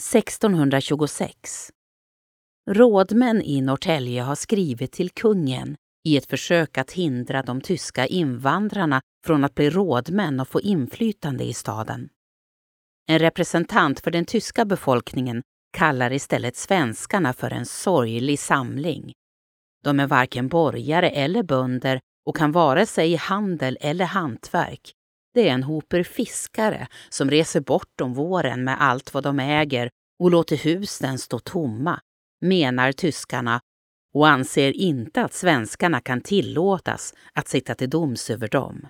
1626. Rådmän i Norrtälje har skrivit till kungen i ett försök att hindra de tyska invandrarna från att bli rådmän och få inflytande i staden. En representant för den tyska befolkningen kallar istället svenskarna för en sorglig samling. De är varken borgare eller bönder och kan vare sig i handel eller hantverk. Det är en hoper fiskare som reser bort om våren med allt vad de äger och låter husen stå tomma, menar tyskarna och anser inte att svenskarna kan tillåtas att sitta till doms över dem.